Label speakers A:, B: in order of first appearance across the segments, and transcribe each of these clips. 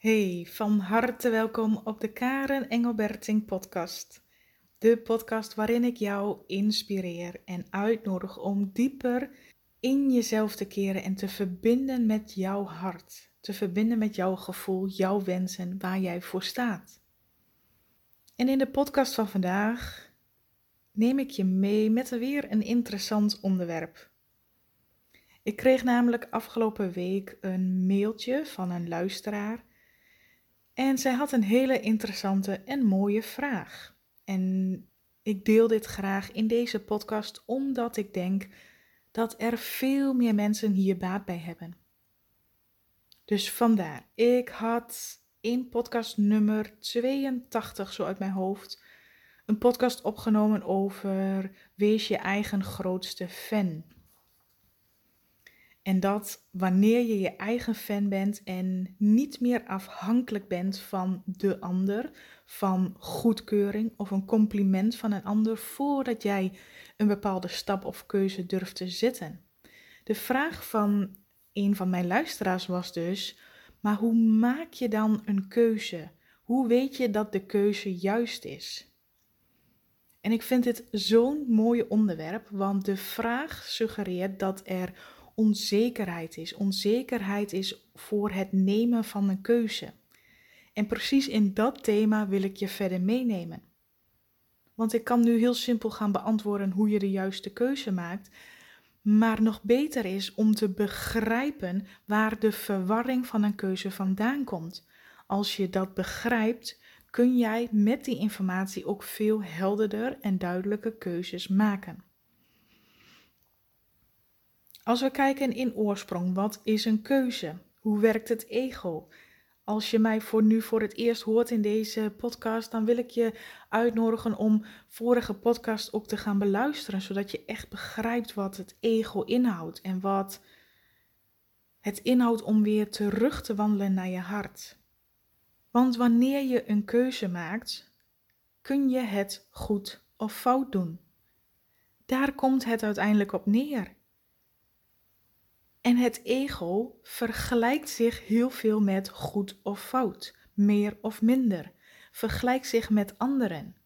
A: Hey, van harte welkom op de Karen Engelberting podcast. De podcast waarin ik jou inspireer en uitnodig om dieper in jezelf te keren en te verbinden met jouw hart. Te verbinden met jouw gevoel, jouw wensen, waar jij voor staat. En in de podcast van vandaag neem ik je mee met weer een interessant onderwerp. Ik kreeg namelijk afgelopen week een mailtje van een luisteraar en zij had een hele interessante en mooie vraag. En ik deel dit graag in deze podcast omdat ik denk dat er veel meer mensen hier baat bij hebben. Dus vandaar, ik had in podcast nummer 82, zo uit mijn hoofd, een podcast opgenomen over wees je eigen grootste fan. En dat wanneer je je eigen fan bent en niet meer afhankelijk bent van de ander, van goedkeuring of een compliment van een ander voordat jij een bepaalde stap of keuze durft te zetten. De vraag van een van mijn luisteraars was dus: maar hoe maak je dan een keuze? Hoe weet je dat de keuze juist is? En ik vind dit zo'n mooi onderwerp, want de vraag suggereert dat er onzekerheid is. Onzekerheid is voor het nemen van een keuze. En precies in dat thema wil ik je verder meenemen. Want ik kan nu heel simpel gaan beantwoorden hoe je de juiste keuze maakt. Maar nog beter is om te begrijpen waar de verwarring van een keuze vandaan komt. Als je dat begrijpt, kun jij met die informatie ook veel helderder en duidelijke keuzes maken. Als we kijken in oorsprong, wat is een keuze? Hoe werkt het ego? Als je mij voor nu voor het eerst hoort in deze podcast, dan wil ik je uitnodigen om vorige podcast ook te gaan beluisteren, zodat je echt begrijpt wat het ego inhoudt en wat het inhoudt om weer terug te wandelen naar je hart. Want wanneer je een keuze maakt, kun je het goed of fout doen. Daar komt het uiteindelijk op neer. En het ego vergelijkt zich heel veel met goed of fout, meer of minder, vergelijkt zich met anderen.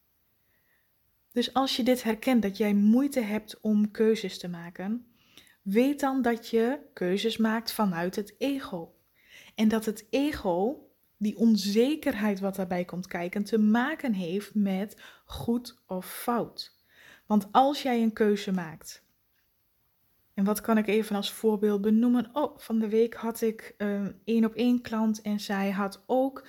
A: Dus als je dit herkent, dat jij moeite hebt om keuzes te maken, weet dan dat je keuzes maakt vanuit het ego. En dat het ego, die onzekerheid wat daarbij komt kijken, te maken heeft met goed of fout. Want als jij een keuze maakt en wat kan ik even als voorbeeld benoemen? Oh, van de week had ik uh, één op één klant en zij had ook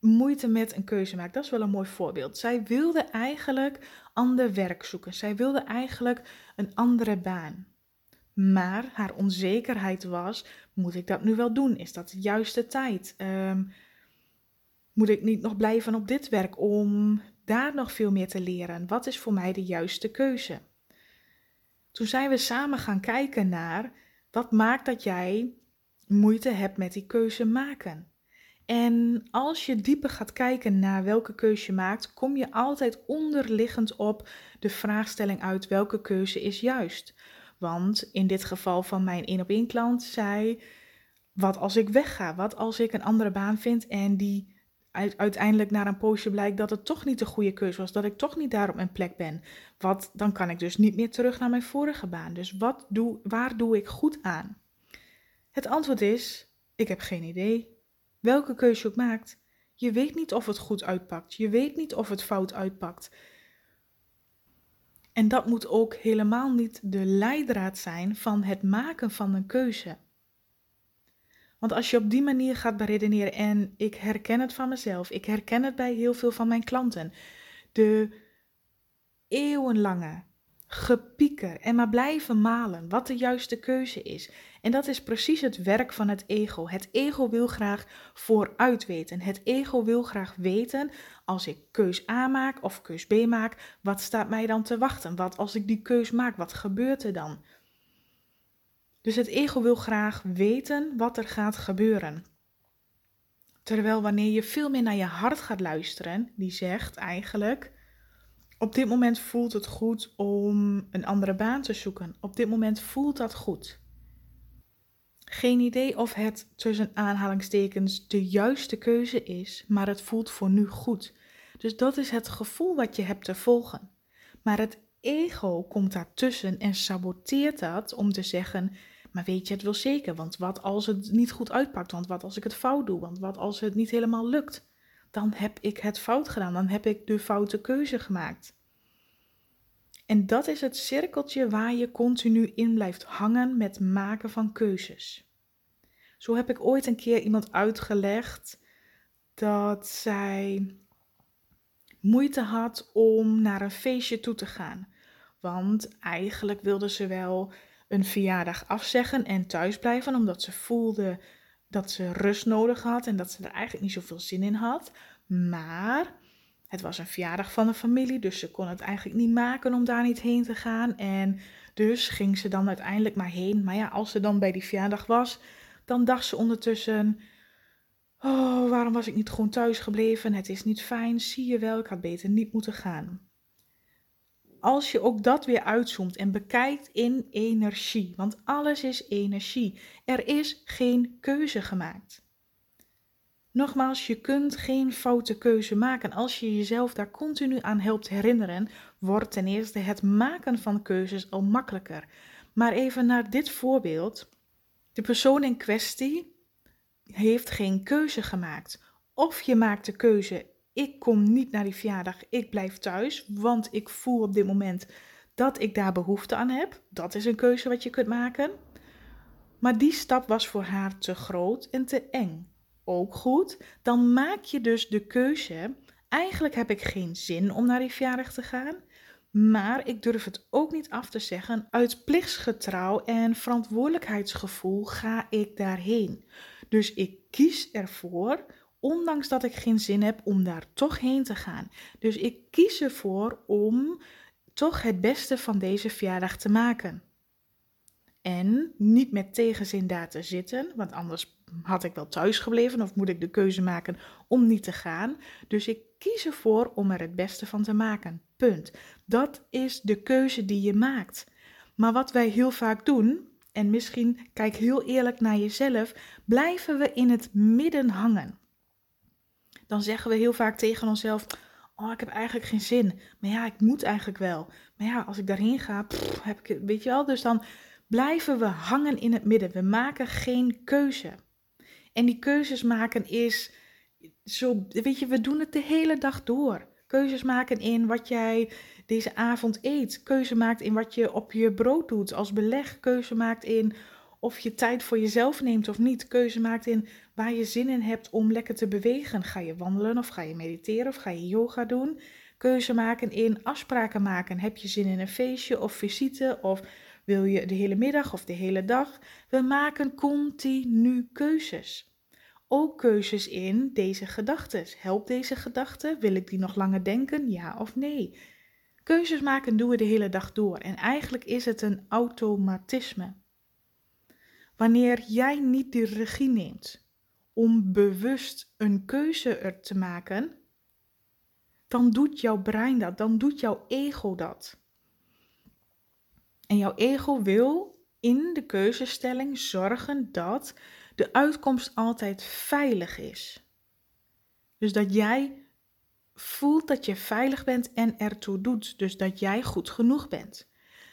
A: moeite met een keuze maken. Dat is wel een mooi voorbeeld. Zij wilde eigenlijk ander werk zoeken. Zij wilde eigenlijk een andere baan. Maar haar onzekerheid was: moet ik dat nu wel doen? Is dat de juiste tijd? Um, moet ik niet nog blijven op dit werk om daar nog veel meer te leren? Wat is voor mij de juiste keuze? Toen zijn we samen gaan kijken naar wat maakt dat jij moeite hebt met die keuze maken. En als je dieper gaat kijken naar welke keuze je maakt, kom je altijd onderliggend op de vraagstelling uit welke keuze is juist. Want in dit geval van mijn één op één klant zei: wat als ik wegga? Wat als ik een andere baan vind en die uiteindelijk na een poosje blijkt dat het toch niet de goede keuze was, dat ik toch niet daar op mijn plek ben. Wat, dan kan ik dus niet meer terug naar mijn vorige baan. Dus wat doe, waar doe ik goed aan? Het antwoord is: ik heb geen idee. Welke keuze je ook maakt, je weet niet of het goed uitpakt. Je weet niet of het fout uitpakt. En dat moet ook helemaal niet de leidraad zijn van het maken van een keuze. Want als je op die manier gaat beredeneren, en ik herken het van mezelf, ik herken het bij heel veel van mijn klanten, de eeuwenlange gepieker en maar blijven malen wat de juiste keuze is. En dat is precies het werk van het ego. Het ego wil graag vooruit weten. Het ego wil graag weten, als ik keus A maak of keus B maak, wat staat mij dan te wachten? Wat als ik die keus maak, wat gebeurt er dan? Dus het ego wil graag weten wat er gaat gebeuren. Terwijl wanneer je veel meer naar je hart gaat luisteren, die zegt eigenlijk: op dit moment voelt het goed om een andere baan te zoeken. Op dit moment voelt dat goed. Geen idee of het tussen aanhalingstekens de juiste keuze is, maar het voelt voor nu goed. Dus dat is het gevoel wat je hebt te volgen. Maar het ego komt daartussen en saboteert dat om te zeggen: Maar weet je het wel zeker? Want wat als het niet goed uitpakt? Want wat als ik het fout doe? Want wat als het niet helemaal lukt? Dan heb ik het fout gedaan. Dan heb ik de foute keuze gemaakt. En dat is het cirkeltje waar je continu in blijft hangen met maken van keuzes. Zo heb ik ooit een keer iemand uitgelegd dat zij moeite had om naar een feestje toe te gaan. Want eigenlijk wilde ze wel een verjaardag afzeggen en thuis blijven, omdat ze voelde dat ze rust nodig had en dat ze er eigenlijk niet zoveel zin in had. Maar het was een verjaardag van de familie, dus ze kon het eigenlijk niet maken om daar niet heen te gaan. En dus ging ze dan uiteindelijk maar heen. Maar ja, als ze dan bij die verjaardag was, dan dacht ze ondertussen: Oh, waarom was ik niet gewoon thuis gebleven? Het is niet fijn, zie je wel, ik had beter niet moeten gaan. Als je ook dat weer uitzoomt en bekijkt in energie, want alles is energie. Er is geen keuze gemaakt. Nogmaals, je kunt geen foute keuze maken. Als je jezelf daar continu aan helpt herinneren, wordt ten eerste het maken van keuzes al makkelijker. Maar even naar dit voorbeeld. De persoon in kwestie heeft geen keuze gemaakt. Of je maakt de keuze: ik kom niet naar die verjaardag, ik blijf thuis, want ik voel op dit moment dat ik daar behoefte aan heb. Dat is een keuze wat je kunt maken. Maar die stap was voor haar te groot en te eng. Ook goed, dan maak je dus de keuze: eigenlijk heb ik geen zin om naar die verjaardag te gaan. Maar ik durf het ook niet af te zeggen. Uit plichtsgetrouw en verantwoordelijkheidsgevoel ga ik daarheen. Dus ik kies ervoor, ondanks dat ik geen zin heb, om daar toch heen te gaan. Dus ik kies ervoor om toch het beste van deze verjaardag te maken. En niet met tegenzin daar te zitten, want anders had ik wel thuis gebleven of moet ik de keuze maken om niet te gaan. Dus ik kies ervoor om er het beste van te maken. Punt. Dat is de keuze die je maakt. Maar wat wij heel vaak doen, en misschien kijk heel eerlijk naar jezelf, blijven we in het midden hangen. Dan zeggen we heel vaak tegen onszelf: Oh, ik heb eigenlijk geen zin. Maar ja, ik moet eigenlijk wel. Maar ja, als ik daarheen ga, heb ik, weet je wel. Dus dan blijven we hangen in het midden. We maken geen keuze. En die keuzes maken is zo, weet je, we doen het de hele dag door. Keuzes maken in wat jij deze avond eet. Keuze maakt in wat je op je brood doet als beleg. Keuze maakt in of je tijd voor jezelf neemt of niet. Keuze maakt in waar je zin in hebt om lekker te bewegen. Ga je wandelen of ga je mediteren of ga je yoga doen? Keuze maken in afspraken maken. Heb je zin in een feestje of visite of wil je de hele middag of de hele dag? We maken continu keuzes ook keuzes in deze gedachten. Helpt deze gedachte? Wil ik die nog langer denken? Ja of nee? Keuzes maken doen we de hele dag door en eigenlijk is het een automatisme. Wanneer jij niet de regie neemt om bewust een keuze er te maken, dan doet jouw brein dat, dan doet jouw ego dat. En jouw ego wil in de keuzestelling zorgen dat de uitkomst altijd veilig is. Dus dat jij voelt dat je veilig bent en ertoe doet. Dus dat jij goed genoeg bent.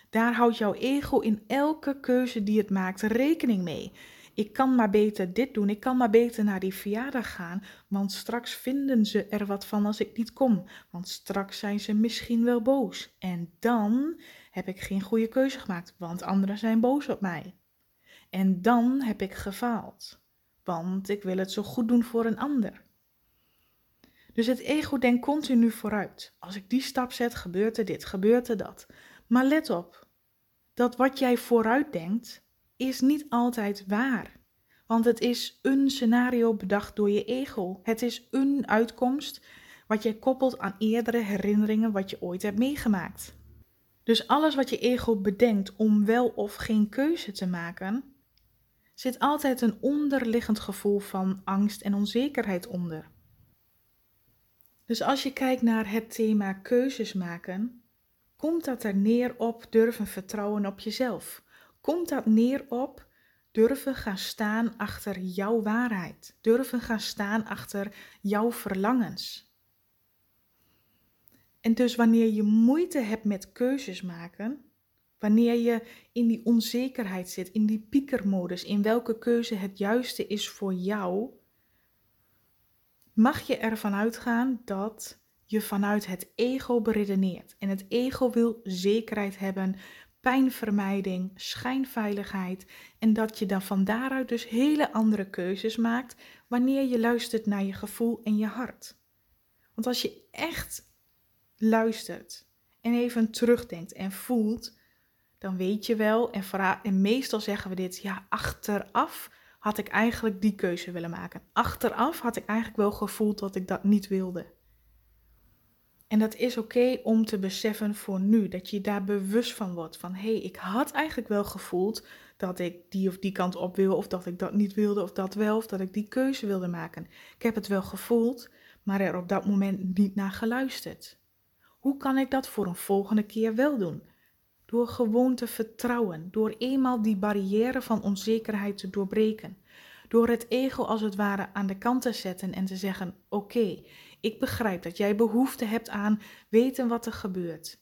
A: Daar houdt jouw ego in elke keuze die het maakt rekening mee. Ik kan maar beter dit doen, ik kan maar beter naar die verjaardag gaan, want straks vinden ze er wat van als ik niet kom. Want straks zijn ze misschien wel boos. En dan heb ik geen goede keuze gemaakt, want anderen zijn boos op mij. En dan heb ik gefaald, want ik wil het zo goed doen voor een ander. Dus het ego denkt continu vooruit. Als ik die stap zet, gebeurt er dit, gebeurt er dat. Maar let op, dat wat jij vooruit denkt, is niet altijd waar. Want het is een scenario bedacht door je ego. Het is een uitkomst wat jij koppelt aan eerdere herinneringen wat je ooit hebt meegemaakt. Dus alles wat je ego bedenkt om wel of geen keuze te maken, zit altijd een onderliggend gevoel van angst en onzekerheid onder. Dus als je kijkt naar het thema keuzes maken, komt dat er neer op durven vertrouwen op jezelf? Komt dat neer op durven gaan staan achter jouw waarheid. Durven gaan staan achter jouw verlangens. En dus wanneer je moeite hebt met keuzes maken, wanneer je in die onzekerheid zit, in die piekermodus, in welke keuze het juiste is voor jou, mag je ervan uitgaan dat je vanuit het ego beredeneert. En het ego wil zekerheid hebben, pijnvermijding, schijnveiligheid. En dat je dan van daaruit dus hele andere keuzes maakt wanneer je luistert naar je gevoel en je hart. Want als je echt luistert en even terugdenkt en voelt, dan weet je wel, en, en meestal zeggen we dit, ja, achteraf had ik eigenlijk die keuze willen maken. Achteraf had ik eigenlijk wel gevoeld dat ik dat niet wilde. En dat is oké om te beseffen voor nu, dat je daar bewust van wordt. Van hé, hey, ik had eigenlijk wel gevoeld dat ik die of die kant op wil, of dat ik dat niet wilde, of dat wel, of dat ik die keuze wilde maken. Ik heb het wel gevoeld, maar er op dat moment niet naar geluisterd. Hoe kan ik dat voor een volgende keer wel doen? Door gewoon te vertrouwen, door eenmaal die barrière van onzekerheid te doorbreken. Door het ego als het ware aan de kant te zetten en te zeggen: Oké, ik begrijp dat jij behoefte hebt aan weten wat er gebeurt.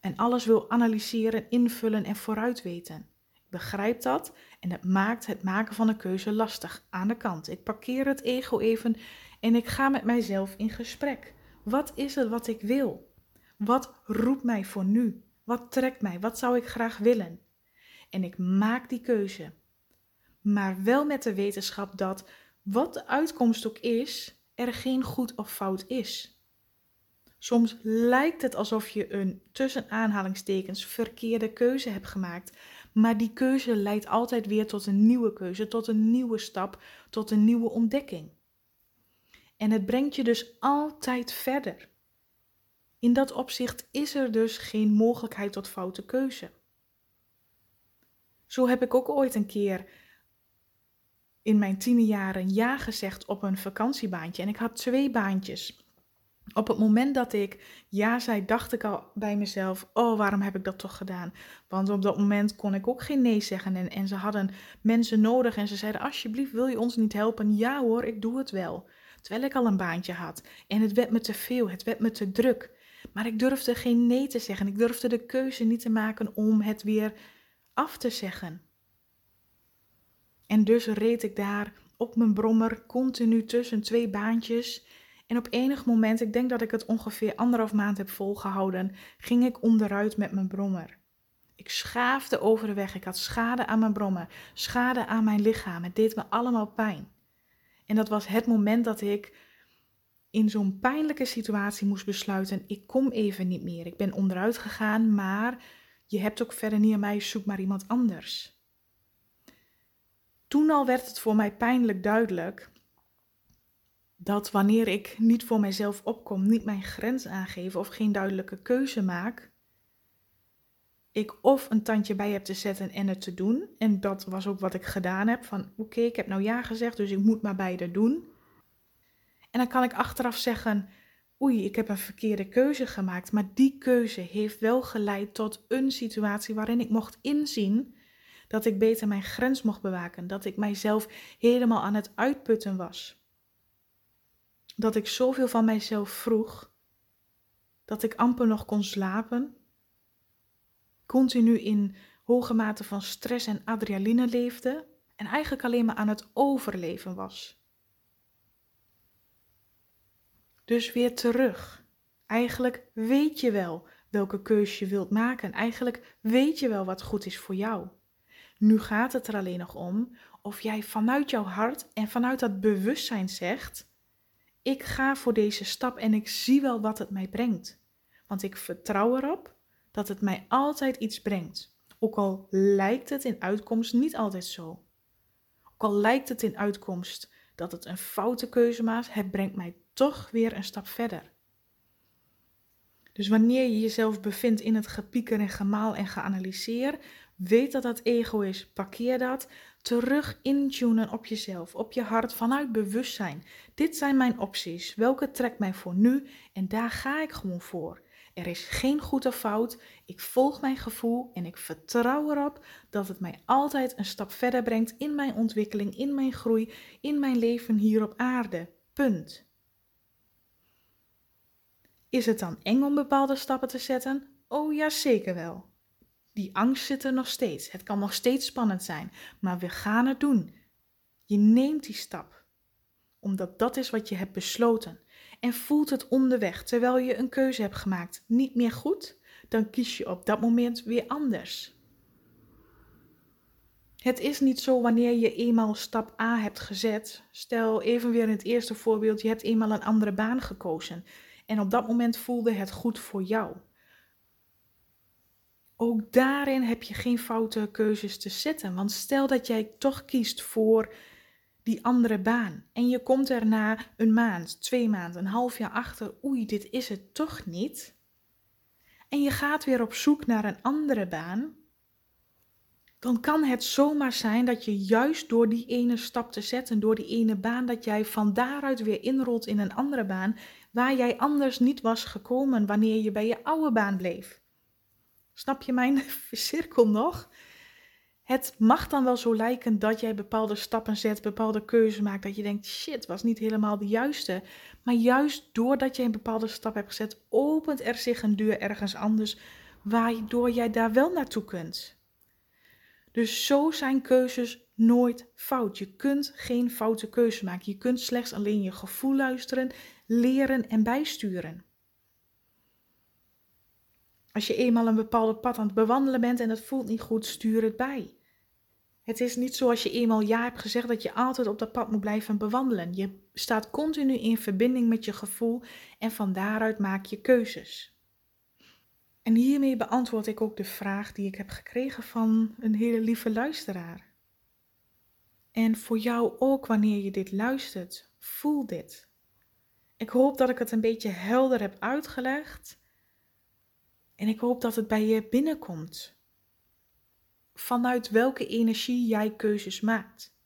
A: En alles wil analyseren, invullen en vooruit weten. Ik begrijp dat en het maakt het maken van een keuze lastig aan de kant. Ik parkeer het ego even en ik ga met mijzelf in gesprek. Wat is het wat ik wil? Wat roept mij voor nu? Wat trekt mij? Wat zou ik graag willen? En ik maak die keuze. Maar wel met de wetenschap dat wat de uitkomst ook is, er geen goed of fout is. Soms lijkt het alsof je een tussen aanhalingstekens verkeerde keuze hebt gemaakt, maar die keuze leidt altijd weer tot een nieuwe keuze, tot een nieuwe stap, tot een nieuwe ontdekking. En het brengt je dus altijd verder. In dat opzicht is er dus geen mogelijkheid tot foute keuze. Zo heb ik ook ooit een keer in mijn tiende jaren ja gezegd op een vakantiebaantje. En ik had twee baantjes. Op het moment dat ik ja zei, dacht ik al bij mezelf: Oh, waarom heb ik dat toch gedaan? Want op dat moment kon ik ook geen nee zeggen. En, en ze hadden mensen nodig. En ze zeiden: Alsjeblieft, wil je ons niet helpen? Ja hoor, ik doe het wel. Terwijl ik al een baantje had. En het werd me te veel, het werd me te druk. Maar ik durfde geen nee te zeggen. Ik durfde de keuze niet te maken om het weer af te zeggen. En dus reed ik daar op mijn brommer continu tussen twee baantjes. En op enig moment, ik denk dat ik het ongeveer anderhalf maand heb volgehouden, ging ik onderuit met mijn brommer. Ik schaafde over de weg. Ik had schade aan mijn brommer, schade aan mijn lichaam. Het deed me allemaal pijn. En dat was het moment dat ik in zo'n pijnlijke situatie moest besluiten: ik kom even niet meer. Ik ben onderuit gegaan, maar je hebt ook verder niet aan mij, zoek maar iemand anders. Toen al werd het voor mij pijnlijk duidelijk dat wanneer ik niet voor mijzelf opkom, niet mijn grens aangeef of geen duidelijke keuze maak, ik of een tandje bij heb te zetten en het te doen. En dat was ook wat ik gedaan heb. Van oké, ik heb nou ja gezegd, dus ik moet maar beide doen. En dan kan ik achteraf zeggen, oei, ik heb een verkeerde keuze gemaakt. Maar die keuze heeft wel geleid tot een situatie waarin ik mocht inzien dat ik beter mijn grens mocht bewaken, dat ik mijzelf helemaal aan het uitputten was. Dat ik zoveel van mijzelf vroeg, dat ik amper nog kon slapen, continu in hoge mate van stress en adrenaline leefde en eigenlijk alleen maar aan het overleven was. Dus weer terug. Eigenlijk weet je wel welke keuze je wilt maken. Eigenlijk weet je wel wat goed is voor jou. Nu gaat het er alleen nog om of jij vanuit jouw hart en vanuit dat bewustzijn zegt: Ik ga voor deze stap en ik zie wel wat het mij brengt. Want ik vertrouw erop dat het mij altijd iets brengt. Ook al lijkt het in uitkomst niet altijd zo. Ook al lijkt het in uitkomst dat het een foute keuze maakt, het brengt mij toch weer een stap verder. Dus wanneer je jezelf bevindt in het gepieker en gemaal en geanalyseer, Weet dat dat ego is. Parkeer dat. Terug intunen op jezelf, op je hart, vanuit bewustzijn. Dit zijn mijn opties. Welke trekt mij voor nu? En daar ga ik gewoon voor. Er is geen goed of fout. Ik volg mijn gevoel en ik vertrouw erop dat het mij altijd een stap verder brengt in mijn ontwikkeling, in mijn groei, in mijn leven hier op aarde. Punt. Is het dan eng om bepaalde stappen te zetten? Oh ja, zeker wel. Die angst zit er nog steeds. Het kan nog steeds spannend zijn, maar we gaan het doen. Je neemt die stap, omdat dat is wat je hebt besloten. En voelt het onderweg, terwijl je een keuze hebt gemaakt, niet meer goed, dan kies je op dat moment weer anders. Het is niet zo wanneer je eenmaal stap A hebt gezet. Stel even weer in het eerste voorbeeld, je hebt eenmaal een andere baan gekozen. En op dat moment voelde het goed voor jou. Ook daarin heb je geen foute keuzes te zetten. Want stel dat jij toch kiest voor die andere baan. En je komt er na een maand, twee maanden, een half jaar achter. Oei, dit is het toch niet. En je gaat weer op zoek naar een andere baan. Dan kan het zomaar zijn dat je juist door die ene stap te zetten, door die ene baan, dat jij van daaruit weer inrolt in een andere baan waar jij anders niet was gekomen wanneer je bij je oude baan bleef. Snap je mijn cirkel nog? Het mag dan wel zo lijken dat jij bepaalde stappen zet, bepaalde keuzes maakt, dat je denkt, shit, was niet helemaal de juiste. Maar juist doordat je een bepaalde stap hebt gezet, opent er zich een deur ergens anders, waardoor jij daar wel naartoe kunt. Dus zo zijn keuzes nooit fout. Je kunt geen foute keuze maken. Je kunt slechts alleen je gevoel luisteren, leren en bijsturen. Als je eenmaal een bepaald pad aan het bewandelen bent en het voelt niet goed, stuur het bij. Het is niet zoals je eenmaal ja hebt gezegd dat je altijd op dat pad moet blijven bewandelen. Je staat continu in verbinding met je gevoel en van daaruit maak je keuzes. En hiermee beantwoord ik ook de vraag die ik heb gekregen van een hele lieve luisteraar. En voor jou ook wanneer je dit luistert, voel dit. Ik hoop dat ik het een beetje helder heb uitgelegd. En ik hoop dat het bij je binnenkomt. Vanuit welke energie jij keuzes maakt.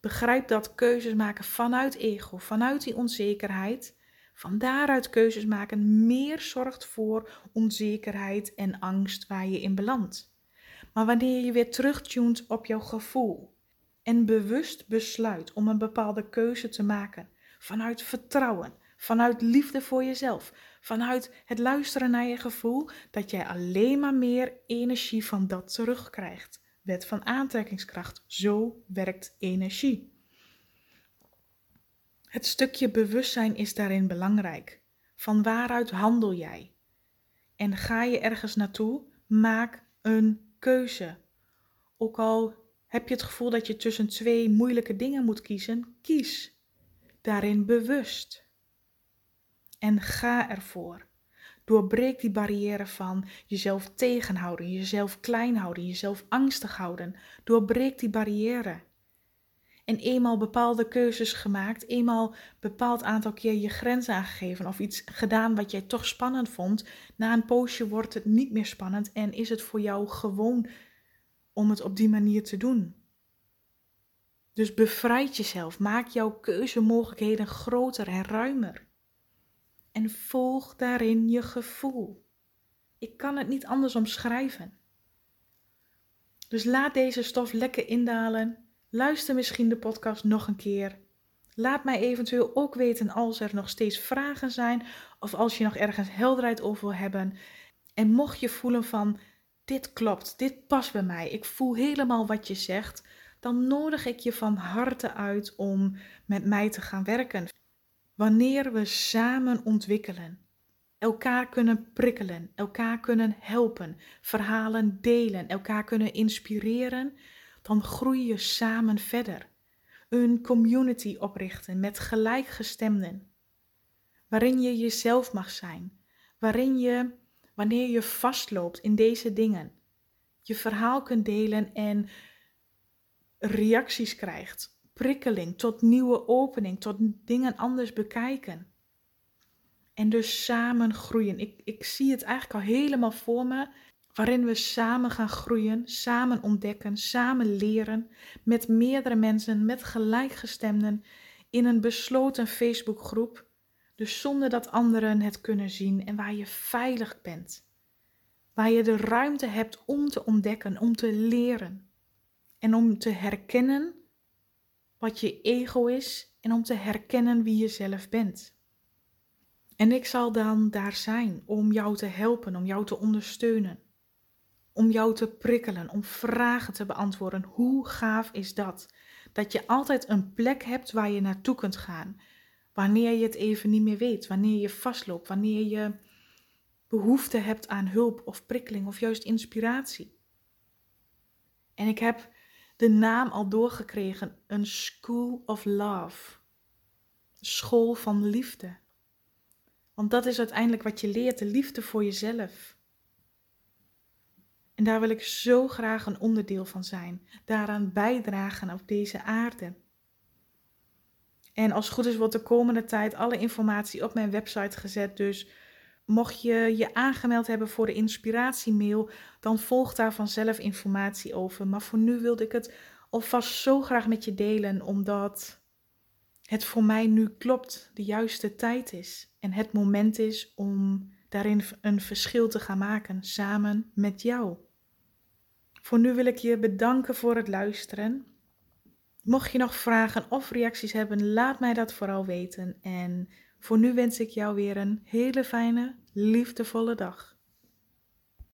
A: Begrijp dat keuzes maken vanuit ego, vanuit die onzekerheid, van daaruit keuzes maken meer zorgt voor onzekerheid en angst waar je in belandt. Maar wanneer je weer terugtunt op jouw gevoel en bewust besluit om een bepaalde keuze te maken vanuit vertrouwen, vanuit liefde voor jezelf, vanuit het luisteren naar je gevoel, dat jij alleen maar meer energie van dat terugkrijgt. Wet van aantrekkingskracht, zo werkt energie. Het stukje bewustzijn is daarin belangrijk. Van waaruit handel jij? En ga je ergens naartoe, maak een keuze. Ook al heb je het gevoel dat je tussen twee moeilijke dingen moet kiezen, kies. Daarin bewust. En ga ervoor. Doorbreek die barrière van jezelf tegenhouden, jezelf klein houden, jezelf angstig houden. Doorbreek die barrière en eenmaal bepaalde keuzes gemaakt, eenmaal bepaald aantal keer je grens aangegeven of iets gedaan wat jij toch spannend vond, na een poosje wordt het niet meer spannend en is het voor jou gewoon om het op die manier te doen. Dus bevrijd jezelf, maak jouw keuzemogelijkheden groter en ruimer. En volg daarin je gevoel. Ik kan het niet anders omschrijven. Dus laat deze stof lekker indalen Luister misschien de podcast nog een keer. Laat mij eventueel ook weten als er nog steeds vragen zijn of als je nog ergens helderheid over wil hebben. En mocht je voelen van dit klopt, dit past bij mij, ik voel helemaal wat je zegt, dan nodig ik je van harte uit om met mij te gaan werken. Wanneer we samen ontwikkelen, elkaar kunnen prikkelen, elkaar kunnen helpen, verhalen delen, elkaar kunnen inspireren dan groei je samen verder. Een community oprichten met gelijkgestemden, waarin je jezelf mag zijn, waarin je, wanneer je vastloopt in deze dingen, je verhaal kunt delen en reacties krijgt, prikkeling tot nieuwe opening, tot dingen anders bekijken. En dus samen groeien. Ik, ik zie het eigenlijk al helemaal voor me waarin we samen gaan groeien, samen ontdekken, samen leren, met meerdere mensen, met gelijkgestemden, in een besloten Facebookgroep, Dus zonder dat anderen het kunnen zien en waar je veilig bent. Waar je de ruimte hebt om te ontdekken, om te leren. En om te herkennen wat je ego is en om te herkennen wie je zelf bent. En ik zal dan daar zijn om jou te helpen, om jou te ondersteunen, om jou te prikkelen, om vragen te beantwoorden. Hoe gaaf is dat? Dat je altijd een plek hebt waar je naartoe kunt gaan. Wanneer je het even niet meer weet, wanneer je vastloopt, wanneer je behoefte hebt aan hulp of prikkeling of juist inspiratie. En ik heb de naam al doorgekregen, een School of Love. School van liefde. Want dat is uiteindelijk wat je leert, de liefde voor jezelf. En daar wil ik zo graag een onderdeel van zijn, daaraan bijdragen op deze aarde. En als het goed is, wordt de komende tijd alle informatie op mijn website gezet. Dus mocht je je aangemeld hebben voor de inspiratiemail, dan volgt daar vanzelf informatie over. Maar voor nu wilde ik het alvast zo graag met je delen, omdat het voor mij nu klopt, de juiste tijd is. En het moment is om daarin een verschil te gaan maken samen met jou. Voor nu wil ik je bedanken voor het luisteren. Mocht je nog vragen of reacties hebben, laat mij dat vooral weten. En voor nu wens ik jou weer een hele fijne, liefdevolle dag.